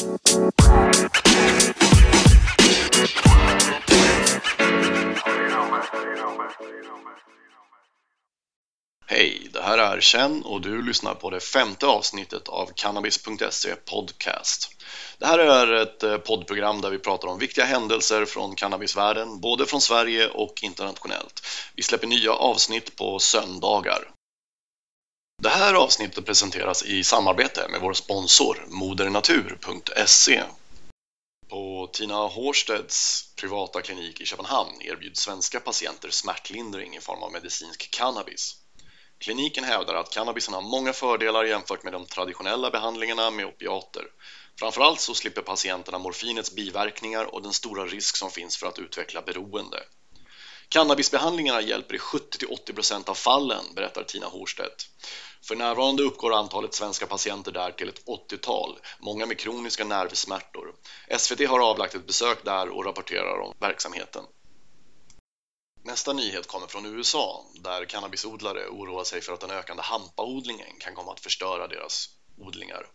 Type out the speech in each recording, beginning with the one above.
Hej, det här är Chen och du lyssnar på det femte avsnittet av Cannabis.se Podcast. Det här är ett eh, poddprogram där vi pratar om viktiga händelser från cannabisvärlden, både från Sverige och internationellt. Vi släpper nya avsnitt på söndagar. Det här avsnittet presenteras i samarbete med vår sponsor modernatur.se. På Tina Horstedts privata klinik i Köpenhamn erbjuds svenska patienter smärtlindring i form av medicinsk cannabis. Kliniken hävdar att cannabisen har många fördelar jämfört med de traditionella behandlingarna med opiater. Framförallt så slipper patienterna morfinets biverkningar och den stora risk som finns för att utveckla beroende. Cannabisbehandlingarna hjälper i 70-80% av fallen, berättar Tina Horstedt. För närvarande uppgår antalet svenska patienter där till ett 80-tal, många med kroniska nervsmärtor. SVT har avlagt ett besök där och rapporterar om verksamheten. Nästa nyhet kommer från USA där cannabisodlare oroar sig för att den ökande hampaodlingen kan komma att förstöra deras odlingar.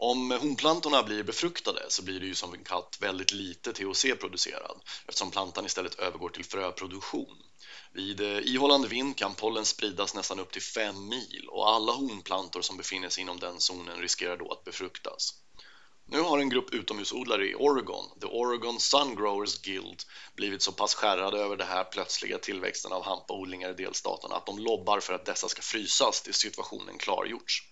Om honplantorna blir befruktade så blir det ju som en katt väldigt lite THC producerad eftersom plantan istället övergår till fröproduktion. Vid eh, ihållande vind kan pollen spridas nästan upp till 5 mil och alla honplantor som befinner sig inom den zonen riskerar då att befruktas. Nu har en grupp utomhusodlare i Oregon, The Oregon Sun Growers Guild, blivit så pass skärrade över den här plötsliga tillväxten av hampaodlingar i delstaterna att de lobbar för att dessa ska frysas tills situationen klargjorts.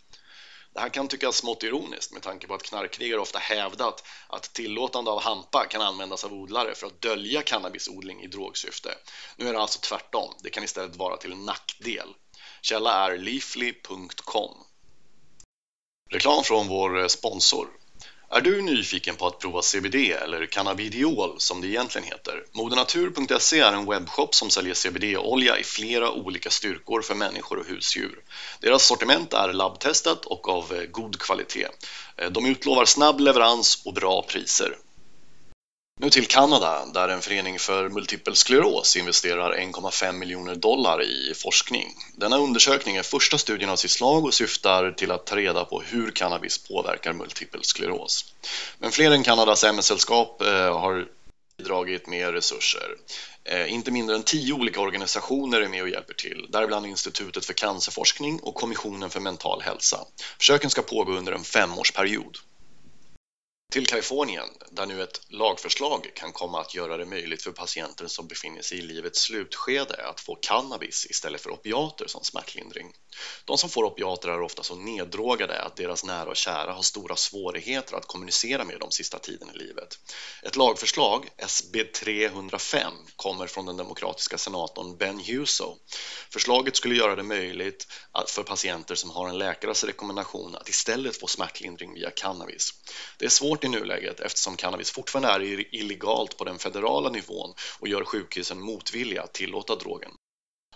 Det här kan tyckas smått ironiskt med tanke på att knarkkrigare ofta hävdat att tillåtande av hampa kan användas av odlare för att dölja cannabisodling i drogsyfte. Nu är det alltså tvärtom, det kan istället vara till nackdel. Källa är leafly.com. Reklam från vår sponsor är du nyfiken på att prova CBD eller cannabidiol som det egentligen heter? Modernatur.se är en webbshop som säljer CBD-olja i flera olika styrkor för människor och husdjur. Deras sortiment är labbtestat och av eh, god kvalitet. Eh, de utlovar snabb leverans och bra priser. Nu till Kanada, där en förening för multipel skleros investerar 1,5 miljoner dollar i forskning. Denna undersökning är första studien av sitt slag och syftar till att ta reda på hur cannabis påverkar multipel skleros. Men fler än Kanadas MS-sällskap eh, har bidragit med resurser. Eh, inte mindre än tio olika organisationer är med och hjälper till, däribland Institutet för cancerforskning och Kommissionen för mental hälsa. Försöken ska pågå under en femårsperiod. Till Kalifornien, där nu ett lagförslag kan komma att göra det möjligt för patienter som befinner sig i livets slutskede att få cannabis istället för opiater som smärtlindring. De som får opiater är ofta så neddrogade att deras nära och kära har stora svårigheter att kommunicera med dem sista tiden i livet. Ett lagförslag, SB 305, kommer från den demokratiska senatorn Ben Huso. Förslaget skulle göra det möjligt för patienter som har en läkares rekommendation att istället få smärtlindring via cannabis. Det är svårt i nuläget eftersom cannabis fortfarande är illegalt på den federala nivån och gör sjukhusen motvilliga att tillåta drogen.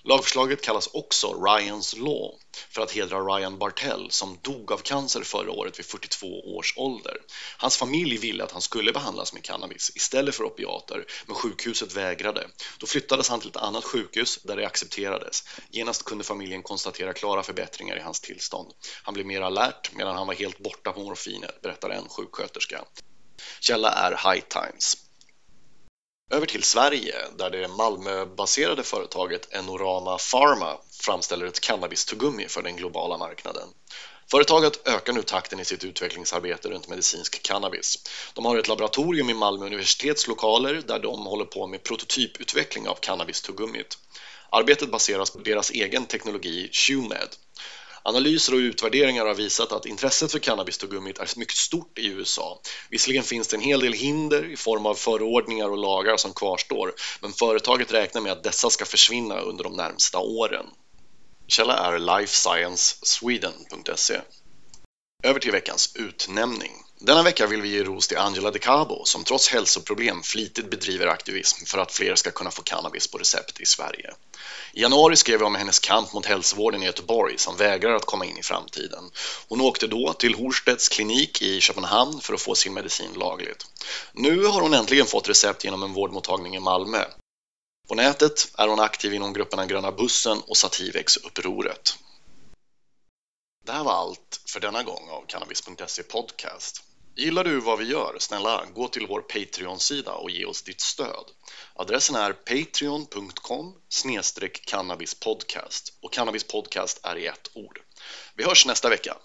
Lagförslaget kallas också Ryans Law för att hedra Ryan Bartell som dog av cancer förra året vid 42 års ålder. Hans familj ville att han skulle behandlas med cannabis istället för opiater, men sjukhuset vägrade. Då flyttades han till ett annat sjukhus där det accepterades. Genast kunde familjen konstatera klara förbättringar i hans tillstånd. Han blev mer alert medan han var helt borta på morfinet, berättar en sjuksköterska. Källa är High Times. Över till Sverige där det Malmöbaserade företaget Enorama Pharma framställer ett cannabis-tuggummi för den globala marknaden. Företaget ökar nu takten i sitt utvecklingsarbete runt medicinsk cannabis. De har ett laboratorium i Malmö universitets lokaler där de håller på med prototyputveckling av cannabis-tuggummit. Arbetet baseras på deras egen teknologi ShuMed. Analyser och utvärderingar har visat att intresset för cannabistugummit är mycket stort i USA. Visserligen finns det en hel del hinder i form av förordningar och lagar som kvarstår, men företaget räknar med att dessa ska försvinna under de närmsta åren. Källa är lifesciencesweden.se. Över till veckans utnämning. Denna vecka vill vi ge ros till Angela De Cabo som trots hälsoproblem flitigt bedriver aktivism för att fler ska kunna få cannabis på recept i Sverige. I januari skrev vi om hennes kamp mot hälsovården i Göteborg som vägrar att komma in i framtiden. Hon åkte då till Horstedts klinik i Köpenhamn för att få sin medicin lagligt. Nu har hon äntligen fått recept genom en vårdmottagning i Malmö. På nätet är hon aktiv inom grupperna Gröna bussen och Sativex-upproret. Det här var allt för denna gång av Cannabis.se Podcast. Gillar du vad vi gör? Snälla, gå till vår Patreon-sida och ge oss ditt stöd. Adressen är patreon.com cannabispodcast och cannabispodcast är i ett ord. Vi hörs nästa vecka.